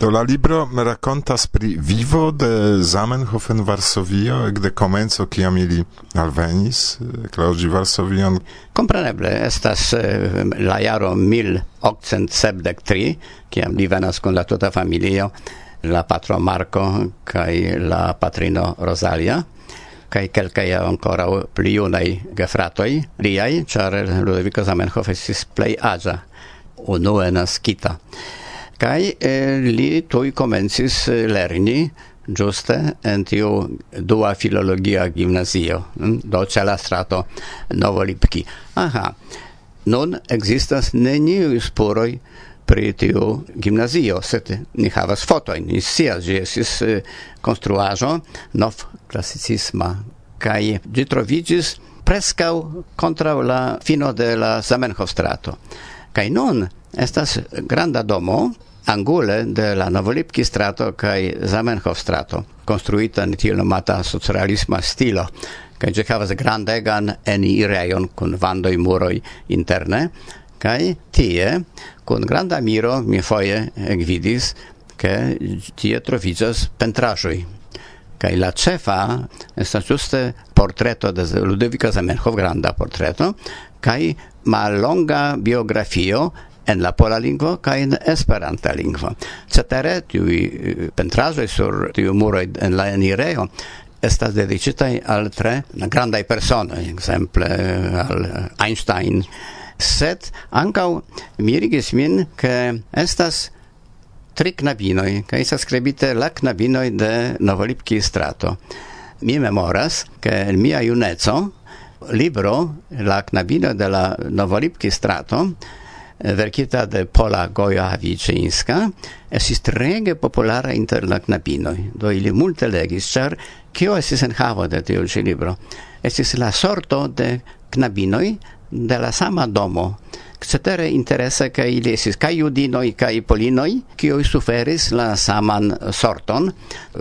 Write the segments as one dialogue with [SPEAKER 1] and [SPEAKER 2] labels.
[SPEAKER 1] Do la libro rakontas pri vivo de Zamenhof en Varsovio, ekde comenzo kiam ili alvenis eh, Klaudi Varsovion.
[SPEAKER 2] Compreneble, estas eh, la jaro 1873, kiam li venas con la tuta familio, la patro Marco kaj la patrino Rosalia kai kelkaj ancora pli unai gefratoi liai char Ludovico Zamenhof estis plej aĝa unue naskita. Kai eh, li tui comencis lerni giuste en tiu dua filologia gimnazio, hm, do ce la strato Novolipki. Aha, nun existas neniu spuroi pri tiu gimnazio, sed ni havas fotoin, ni sias, gi esis construajo nov classicisma, kai gi trovigis prescau contra la fino de la Zamenhof strato. Kai nun estas granda domo, angule de la Novolipki strato kaj Zamenhof strato, konstruita en tiel nomata socialisma stilo, kaj ĝi havas grandegan enirejon kun vandoj muroj interne, kaj tie kun granda miro mi foje ekvidis, ke tie troviĝas pentraĵoj. Kaj la ĉefa estas ĝuste portreto de Ludovico Zamenhof granda portreto kaj mallonga biografio en la pola lingvo kaj en esperanta lingvo. Cetere tiuj eh, pentraĵoj sur tiu muroj en la enirejo estas dedicitaj al tre grandaj personoj, ekzemple eh, al Einstein. Sed ankaŭ mirigis min, ke estas tri knabinoj, kaj estas skribite la knabinoj de Novolipki strato. Mi memoras, ke en mia juneco libro La knabino de la Novolipki strato verkita de Pola Goja Havicińska, esis trege populara inter la knabinoj, do ili multe legis, ĉar kio esis en havo de tiu ĉi libro? Esis la sorto de knabinoj de la sama domo, cetere interese che ili esis kai judinoi kai polinoi kioj suferis la saman sorton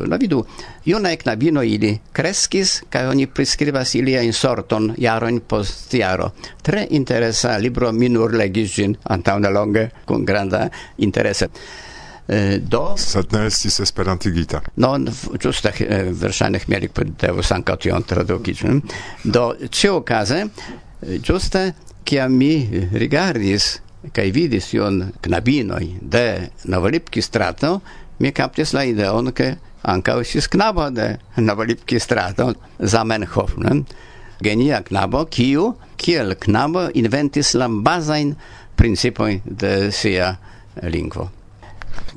[SPEAKER 2] la vidu Iuna knabino ili kreskis kaj oni priskribas ili in sorton jaron post jaro. Tre interesa libro minur legis gin una longe kun granda
[SPEAKER 1] interesa do... Sed ne estis esperantigita.
[SPEAKER 2] No, ĝuste eh, verŝajne Hmelik devus ankaŭ tion traduki. Do, ĉiuokaze, eh, ĝuste che mi rigardis kai vidis ion knabinoj de Novolipki strato, mi captis la ideon, ke ankaŭ usis knabo de Novolipki strato, Zamenhof, ne? genia knabo, kiu kiel knabo inventis la bazain principoi de sia lingvo.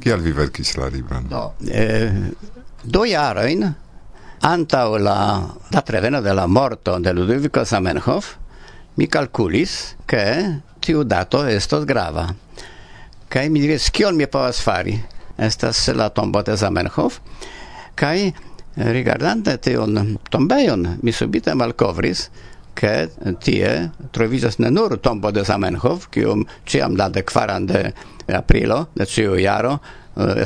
[SPEAKER 1] kiel vi verkis la libron?
[SPEAKER 2] Do, eh, do jarojn antaŭ la datreveno de la morto de Ludovico Zamenhof, mi calculis che tiu dato estos grava. Kai mi diris kion mi povas fari. Estas la tombo de Zamenhof. Kai rigardante tion tombejon mi subite malkovris che tie troviĝas ne nur tombo de Zamenhof, kium ciam la dekvaran de aprilo de ciu jaro eh,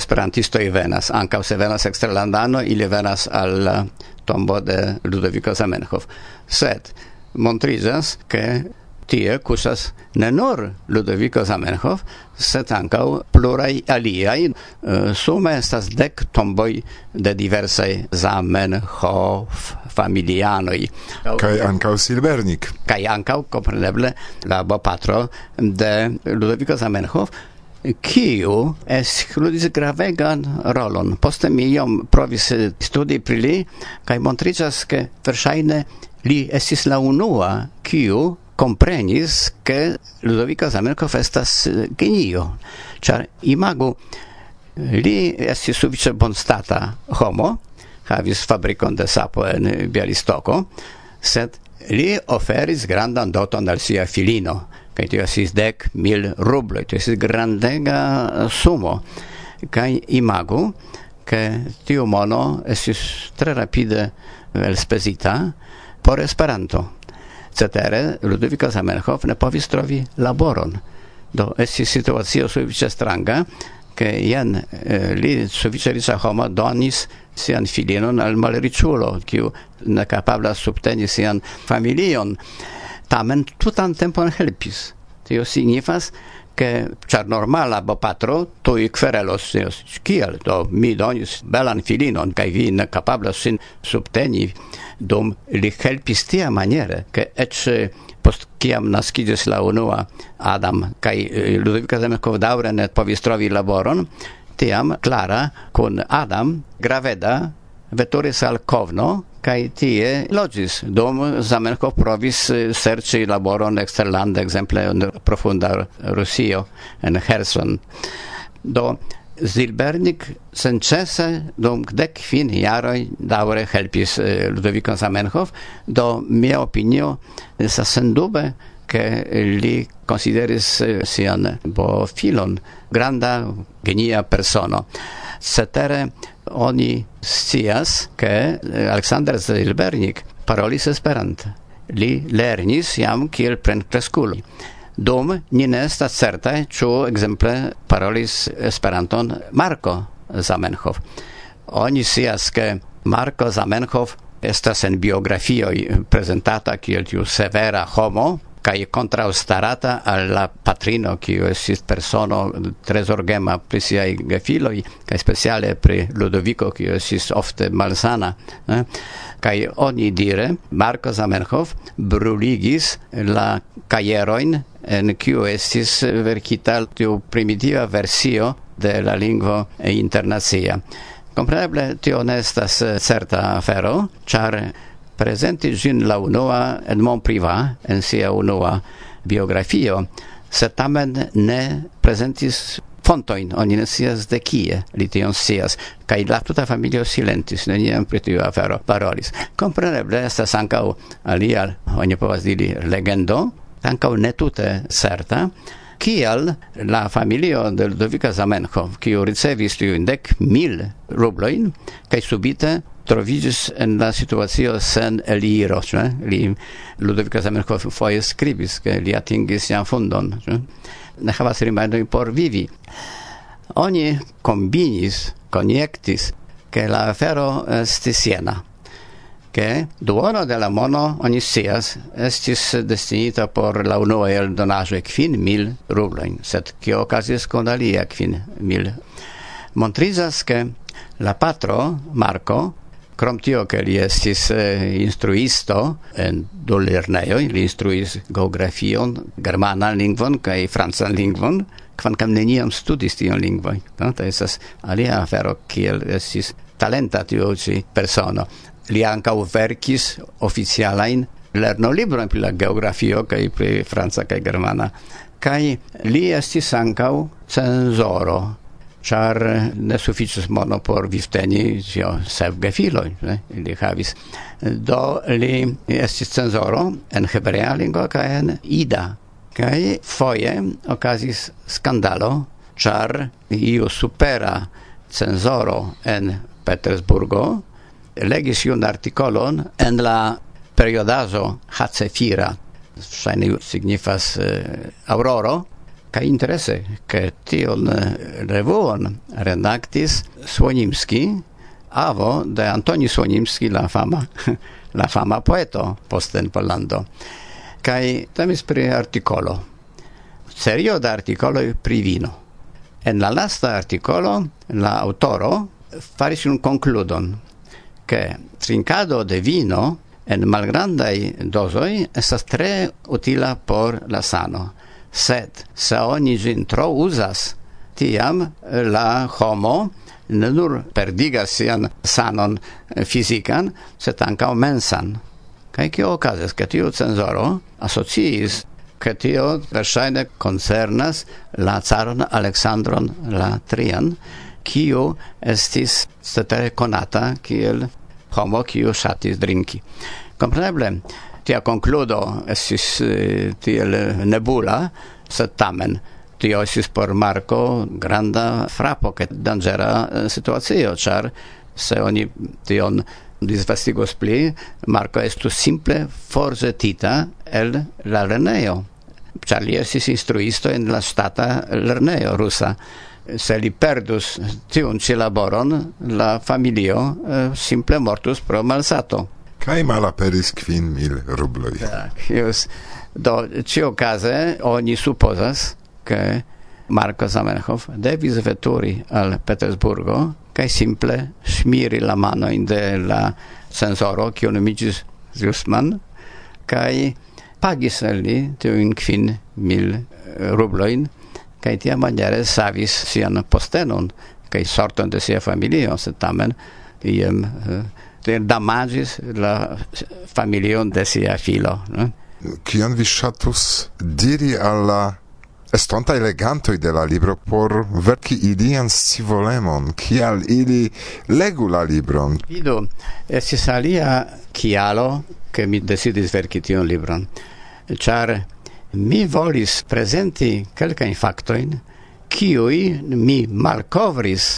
[SPEAKER 2] i venas, anca se venas extralandano, ili venas al tombo de Ludovico Zamenhof. Sed montrizas che tie kusas ne nur Ludovico Zamenhof, sed plurai aliai aliaj. Eh, sume estas dec tomboi de diversai Zamenhof familianoi.
[SPEAKER 1] Kaj ancau Silbernik.
[SPEAKER 2] Kaj ancau, compreneble, la bopatro de Ludovico Zamenhof, kiu es ludis gravegan rolon. Poste mi iom provis studi pri li, kaj montriĝas, ke versaine Li estis la unua kiu comprenis che Ludovico Zamenhof estas eh, genio. Char imago li estis sufiĉe bonstata homo, havis fabrikon de sapo en Bialistoko, sed li oferis grandan doton al sia filino, kaj tio estis dec mil rubloj, tio estis grandega sumo. Kaj imagu, che tio mono estis tre rapide eh, elspezita, por Esperanto. Cetere, Ludovico Zamenhof ne povis trovi laboron. Do esti situacio sufiĉe stranga, ke jen eh, li sufiĉe riĉa homo donis sian filinon al malriĉulo, kiu ne capabla subteni sian familion. Tamen tutan tempon helpis. Tio signifas, che char normala bopatro tu i querelos kiel do mi donis belan filinon kai vi ne kapablas sin subteni dum li helpis tia maniere che ec post kiam naskidis la unua Adam kaj eh, Ludovica Zemekov daure ne povis trovi laboron tiam Clara kun Adam graveda veturis al Kovno, kai tie logis. Dom Zamenhof provis eh, serci laboron exterlande exemple en profunda Rusio en Herson do Zilbernik sencese dum dek fin jaroj daure helpis eh, Ludoviko Zamenhof. Do mia opinio sa sendube che li consideris eh, sian bo filon granda genia persona cetere oni scias ke eh, Alexander Zilbernik parolis Esperante li lernis jam kiel plenkreskulo. Dum ni ne estas certaj ĉu ekzemple parolis Esperanton Marko Zamenhof. Oni scias ke Marko Zamenhof estas en biografioj prezentata kiel tiu severa homo kai contraustarata alla patrino qui estis persono tre zorgema pri si ai gefiloi kai speciale pri Ludovico kiu estis ofte malsana eh? kai oni dire Marco Zamenhof bruligis la caieroin en kiu estis verkita tiu primitiva versio de la lingvo internacia. Compreneble, tio nestas certa afero, char presenti gin la unua Edmond priva, en sia unua biografio, se tamen ne presentis fontoin, oni ne sias de kie li tion sias, kai la tuta familio silentis, neniam pri tiu afero parolis. Compreneble, estas ankaŭ alia, oni povas diri, legendo, ankaŭ ne tute certa, kial la familio de Ludovica Zamenhof, kiu ricevis tiu dek mil rubloin, kaj subite trovigis en la situacio sen eliro, cioè, li Ludovico Zamenhof foie scribis, che li atingis jam fundon, cioè, ne? Havas rimedojn por vivi. Oni combinis, coniectis, che la afero estis jena, che duono de la mono, oni sias estis destinita por la unua eldonaĵo quin mil rublojn, sed che okazis con alia quin mil? Montrizas che la patro Marco Krom tio, che li estis eh, instruisto en du lernejoj, li instruis geografion, germanan lingvon kaj francan lingvon, kvankam neniam studis tion lingvoj. No? Ta estas alia afero, kiel estis talenta tiu ci persono. Li ankaŭ verkis oficialajn lernolibron pri la geografio kaj pri franca kaj germana. Kaj li estis ankaŭ cenzoro char ne suficis mono por vivteni tio sep gefiloi, ne? Ili havis. Do li estis cenzoro en hebrea lingua ca en ida. Kaj foje okazis skandalo char iu supera cenzoro en Petersburgo legis iun artikolon en la periodazo Hacefira, ŝajne signifas uh, auroro, ca interesse ke tion eh, revuon redaktis Słonimski, avo de Antoni Słonimski, la fama, la fama poeto posten Polando. Pollando. Kaj temis pri artikolo, serio da articolo pri vino. En la lasta articolo la autoro faris un concludon che trincado de vino en malgrandai dosoi estas tre utila por la sano sed se oni gin tro uzas, tiam la homo ne nur perdigas sian sanon eh, fizikan, sed ankaŭ mensan. Kaj kio okazas, ke tiu cenzoro asociis che tio versaine concernas la caron Alexandron la Trian, kiu estis cetere conata kiel homo kiu shatis drinki. Compreneble, tia concludo esis eh, tiel nebula, sed tamen tio esis por Marco granda frapo, che dangera eh, situazio, char se oni tion disvastigos pli, Marco estu simple forzetita el la lernejo, char li esis instruisto in la stata lerneo rusa. Se li perdus tiun ci laboron, la familio eh, simple mortus pro malsato.
[SPEAKER 1] Kaj malaperis kvin mil rubloj.
[SPEAKER 2] Tak, już. Do cio case oni supozas, ke Marco Zamenhof devis veturi al Petersburgo, kaj simple smiri la mano in de la censoro, kiu nomigis Justman, kaj pagis al li tiujn kvin mil eh, rublojn, kaj tia maniere savis sian postenon, kaj sorton de sia familio, se tamen iam damagis la familion de sia filo. Ne?
[SPEAKER 1] Kion vi ŝatus diri al la estontaj legantoj de la libro por verki ilian scivolemon, kial ili legu la libron?
[SPEAKER 2] Vidu, estis alia kialo, che mi decidis verki tion libron, char mi volis prezenti kelkajn faktojn, kiuj mi malcovris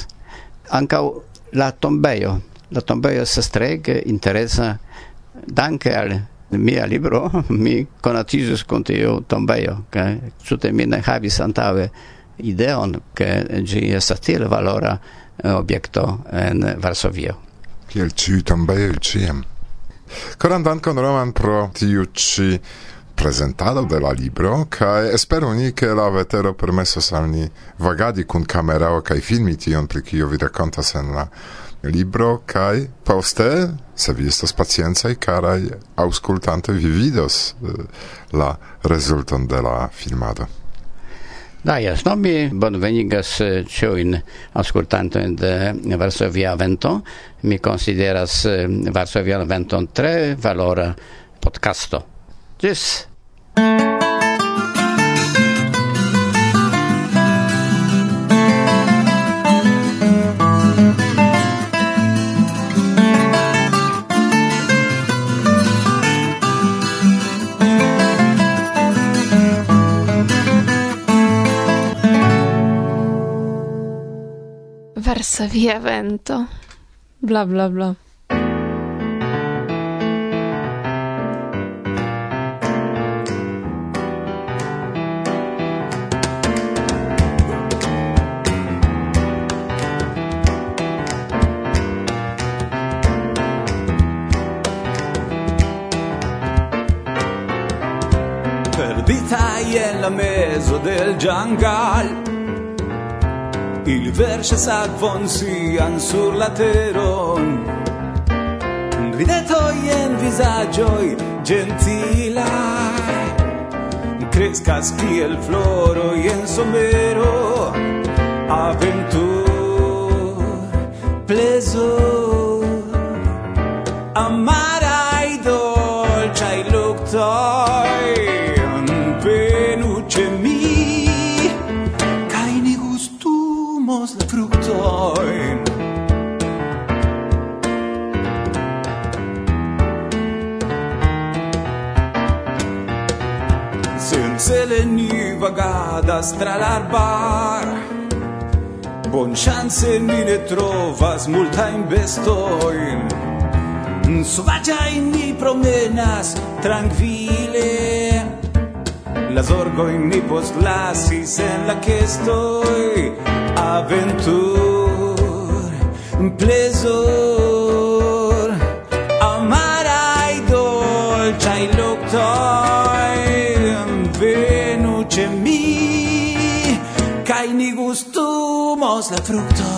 [SPEAKER 2] ancau la tombeio la tombejo estas trege interesa danke al mia libro. Mi konatiĝis kun tiu tombejo kaj tute mi ne havis antaŭe ideon ke ĝi estas tiel valora eh, objekto en Varsovio.
[SPEAKER 1] Kiel ĉiuj tombejoj ĉiam. Koran dankon Roman pro tiu ĉi presentado de la libro kaj espero ni ke la vetero permesos al ni vagadi kun kamerao kaj filmi tion pri kio vi rakontas en la libro kai poste se vi estas paciencaj karaj aŭskultante vi vidos eh, la rezulton de la filmado.
[SPEAKER 2] Da jes, no mi bonvenigas eh, ciuin ascoltantoin de Varsovia Vento. Mi consideras eh, Varsovia Vento tre valora podcasto. Gis!
[SPEAKER 3] Versa via vento. Bla bla bla.
[SPEAKER 4] Perdita en la mezzo del jungle il verŝas akvon sian sur la teron. Rideto ien visagioi ĝentilaj crescas kiel floro ien somero. Aventur plezo amar vagadas tra l'arbar. Bon chance ni ne trovas multa in bestoin. Sovaggia in ni promenas tranquille. La zorgojn ni postlasis en la che stoi Aventur, plezoj somos la fruit?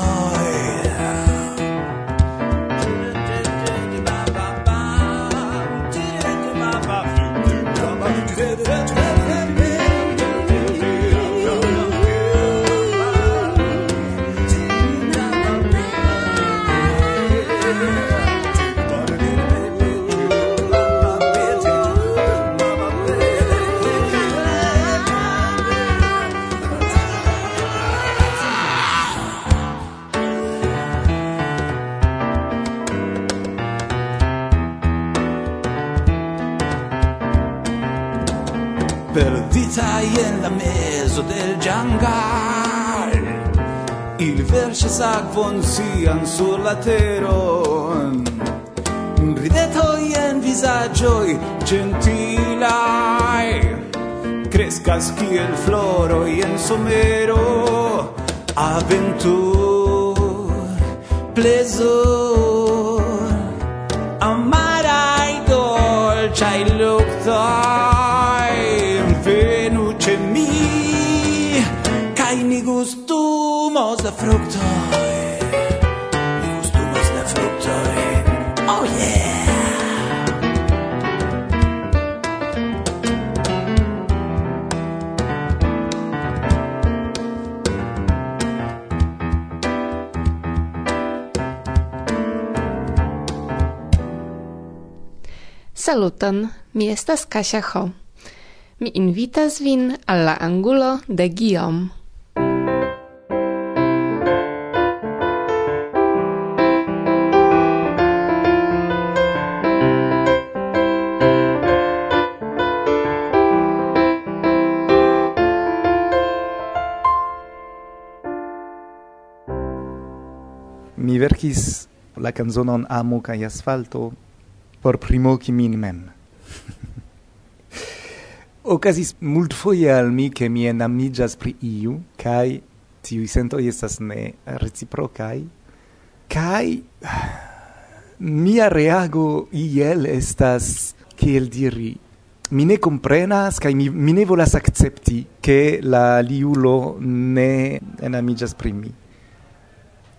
[SPEAKER 4] stai in la mezzo del giangal. Il verce sagvon sian sur la teron. Ridetoi en visagioi gentilai. Crescas kiel floro en somero. Aventur plezor amarai dolciai luctoi fructoj Mi
[SPEAKER 5] gustumas la fructoj Oh yeah
[SPEAKER 3] Saluton, mi estas Kasia Ho. Mi invitas vin alla angulo de Guillaume.
[SPEAKER 6] verkis la canzonon Amo kaj asfalto por primoki min mem. Okazis multfoje al mi ke mi enamiĝas pri iu kaj tiuj sentoj estas ne reciprokaj kaj mia reago iel estas kiel diri mi ne comprenas kaj mi, mi ne volas akcepti che la liulo ne enamigas primi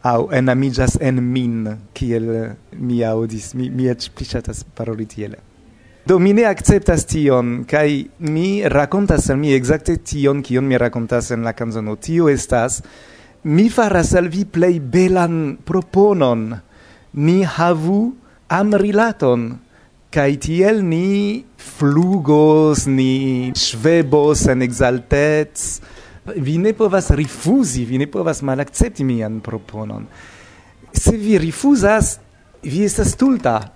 [SPEAKER 6] au enamigas en min kiel mi audis mi mi et plichatas paroli tiele. Do mi ne acceptas tion kai mi racontas al mi exacte tion kion mi racontas en la canzono tio estas mi faras al vi plei belan proponon. Ni havu amrilaton kai tiel ni flugos ni schwebos en exaltets vi ne povas rifuzi, vi ne povas malakcepti mian proponon. Se vi rifuzas, vi estas stulta.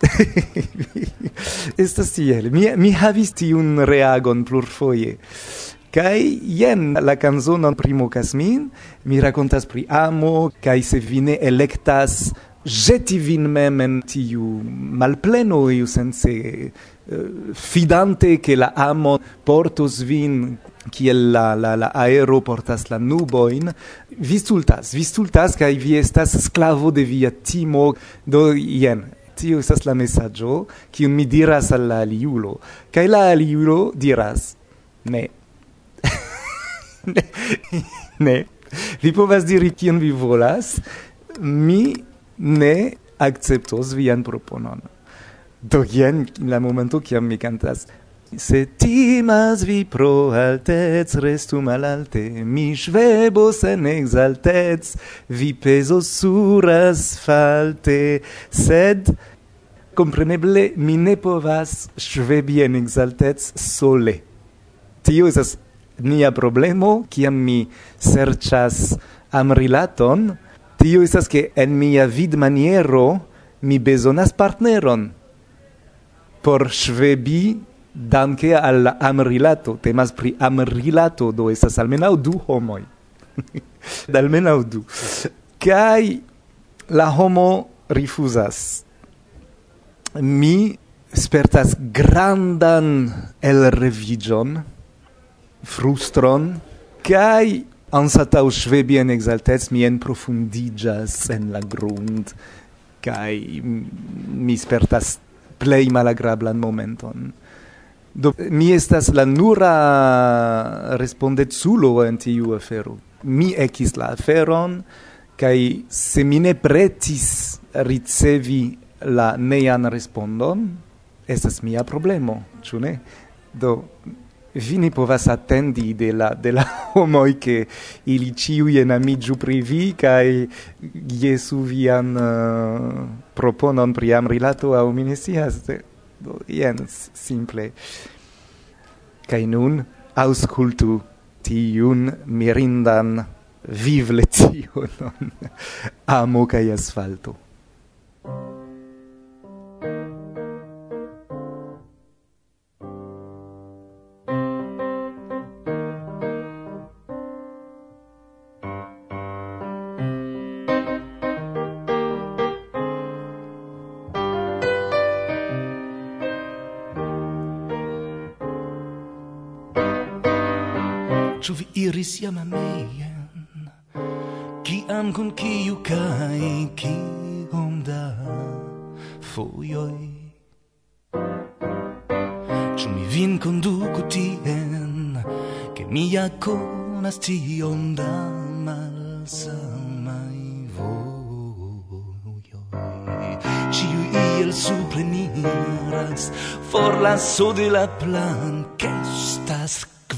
[SPEAKER 6] estas tiel. Mi, mi havis tiun reagon plurfoje. Kai jen la canzonon primo casmin, mi racontas pri amo, kai se vi ne electas jeti vin mem en tiu malpleno iu sense eh, fidante che la amo portos vin kiel la la la aero portas la nuboin. Vi stultas vi stultas vi estas sklavo de via timo. Do jen tio estas la messaggio kiun mi diras al la aliulo. Kai la aliulo diras ne. Ne. Vi povas diri kion vi volas. Mi ne acceptos vian proponon. Do jen la momento kiam mi cantas Se timas vi pro altez, restu malalte, mi svebos en exaltez, vi pesos sur asfalte, sed compreneble mi ne povas svebi en exaltez sole. Tio esas nia problemo, kiam mi serchas amrilaton, rilaton, Tio estas ke en mia vid maniero mi bezonas partneron por svebi danke al la amrilato. Temas pri amrilato, do estas almenaŭ du homoj. almenaŭ du. Kaj la homo rifuzas. Mi spertas grandan elreviĝon, frustron, kaj ansatau svebi en exaltez, mi en profundigas en la grund, kai mi spertas plei malagrablan momenton. Do, mi estas la nura respondezulo en tiu afero. Mi ekis la aferon, kai se mi ne pretis ricevi la nean respondon, estas mia problemo, ĉu ne? Do, vi ne povas attendi de la, de la homoi che ili ciui enamigiu pri vi cae jesu vian uh, proponon priam rilato a mi ne sias do, ien simple. Kai nun auscultu tiun mirindan vivletionon amo kai asfalto.
[SPEAKER 5] siam chi am con chi ciu cae cium da foioi. Ciu mi vin conduco tien Che mia conas tion da malsamai voioi Ciu iel supleniras For lasso de la plan Che stas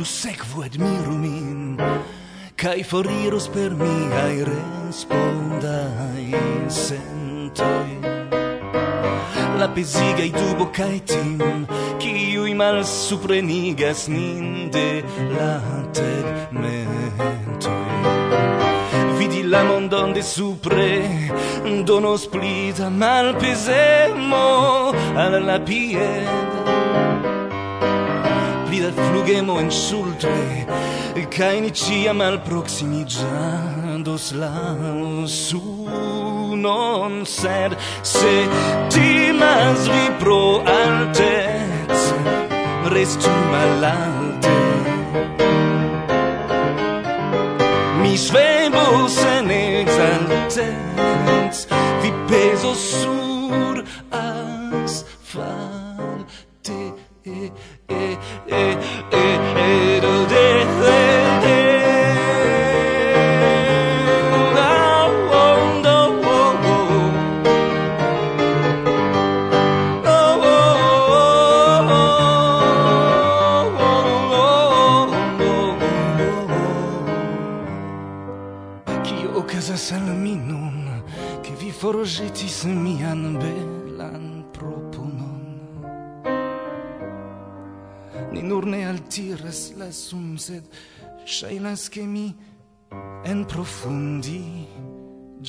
[SPEAKER 5] du sekvu admiru min kai foriros per miaj respondaj sentoi. La pesiga i tubo kai tim Kiuj malsuprenigas nin de la tegmentoj Vidi la mondon de supre Donos pli mal pesemo al la pied dal flugemo insulte kai ni ciam alproximiĝandos la sunon. Sed se timas vi pro altez Restu malalte. Mi svebos en exaltez Vi peso sur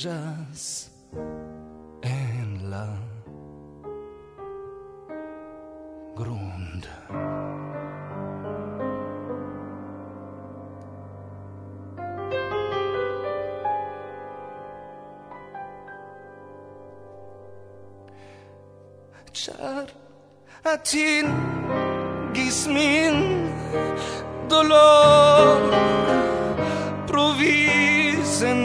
[SPEAKER 5] jas en la grund. Char atin gis min dolor provis en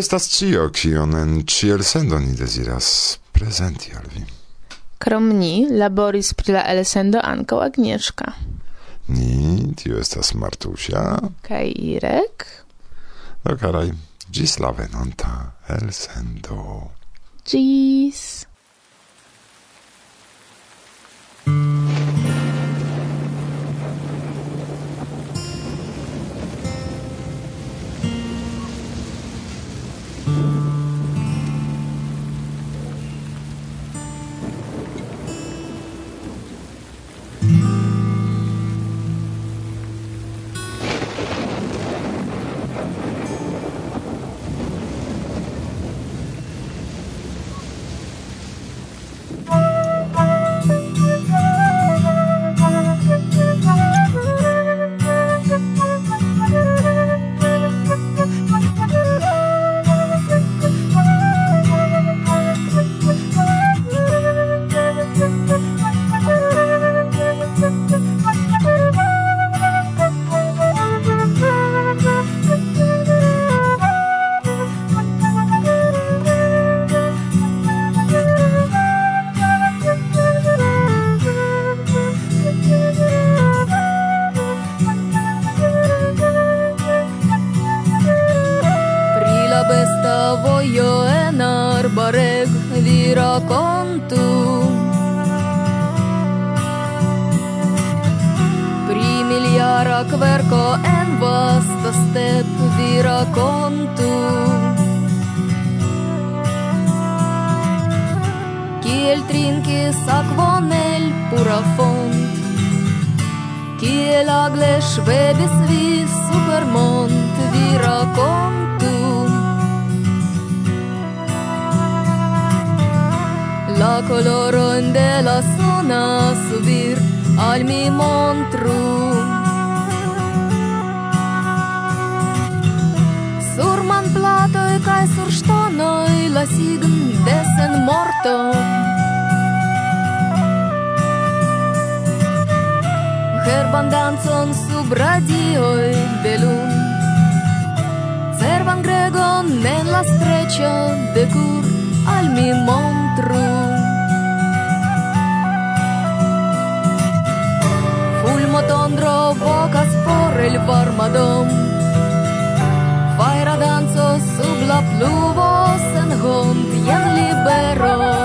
[SPEAKER 1] estas cio, kion en ciel sendo ni desiras prezenti al vi.
[SPEAKER 7] Krom ni laboris pri la elsendo ankaŭ Agnieszka.
[SPEAKER 1] Ni, tio estas Martusia.
[SPEAKER 7] Kaj Irek.
[SPEAKER 1] Do karaj, ĝis la venonta elsendo.
[SPEAKER 7] Ĝis.
[SPEAKER 8] kai sur la lasigen de senmorto Herban dancon sub radioj de lun Servan gregon en la streĉo de kur al mi montru Fulmo tondro vokas por el varma domo danco sub la pluvo sen hond jen libero.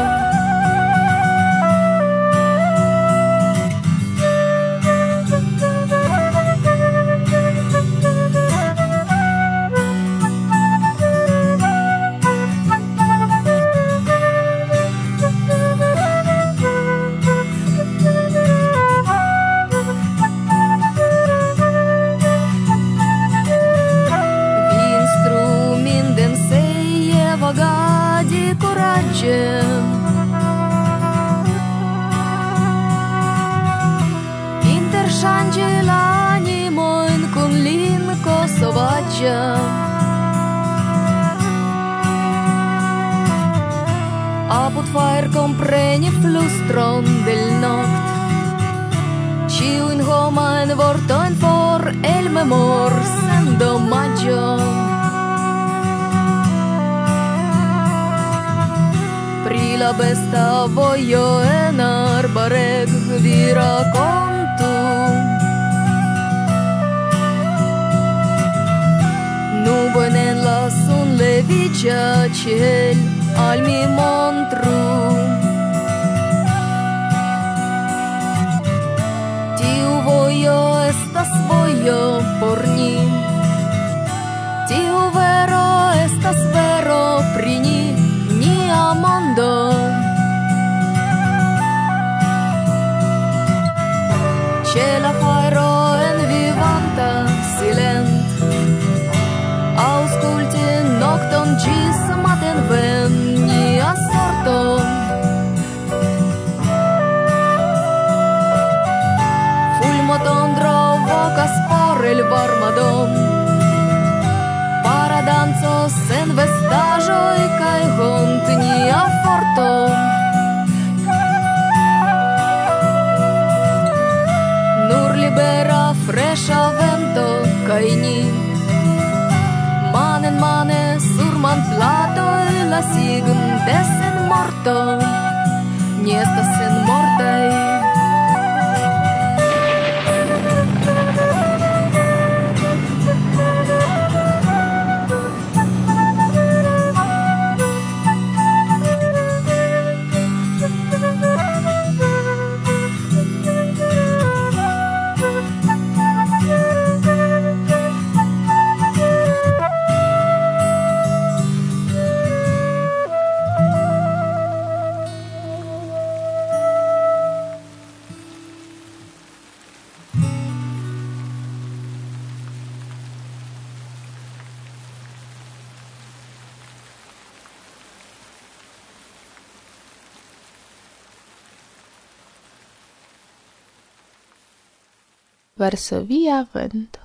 [SPEAKER 8] flustron del noct. Ciun vorto en for el memor san maggio. Pri la besta voio en arbareg vi racontu Nubon en la sun levigia ciel al mi montru pasigun desen morton
[SPEAKER 7] Varsovia vento.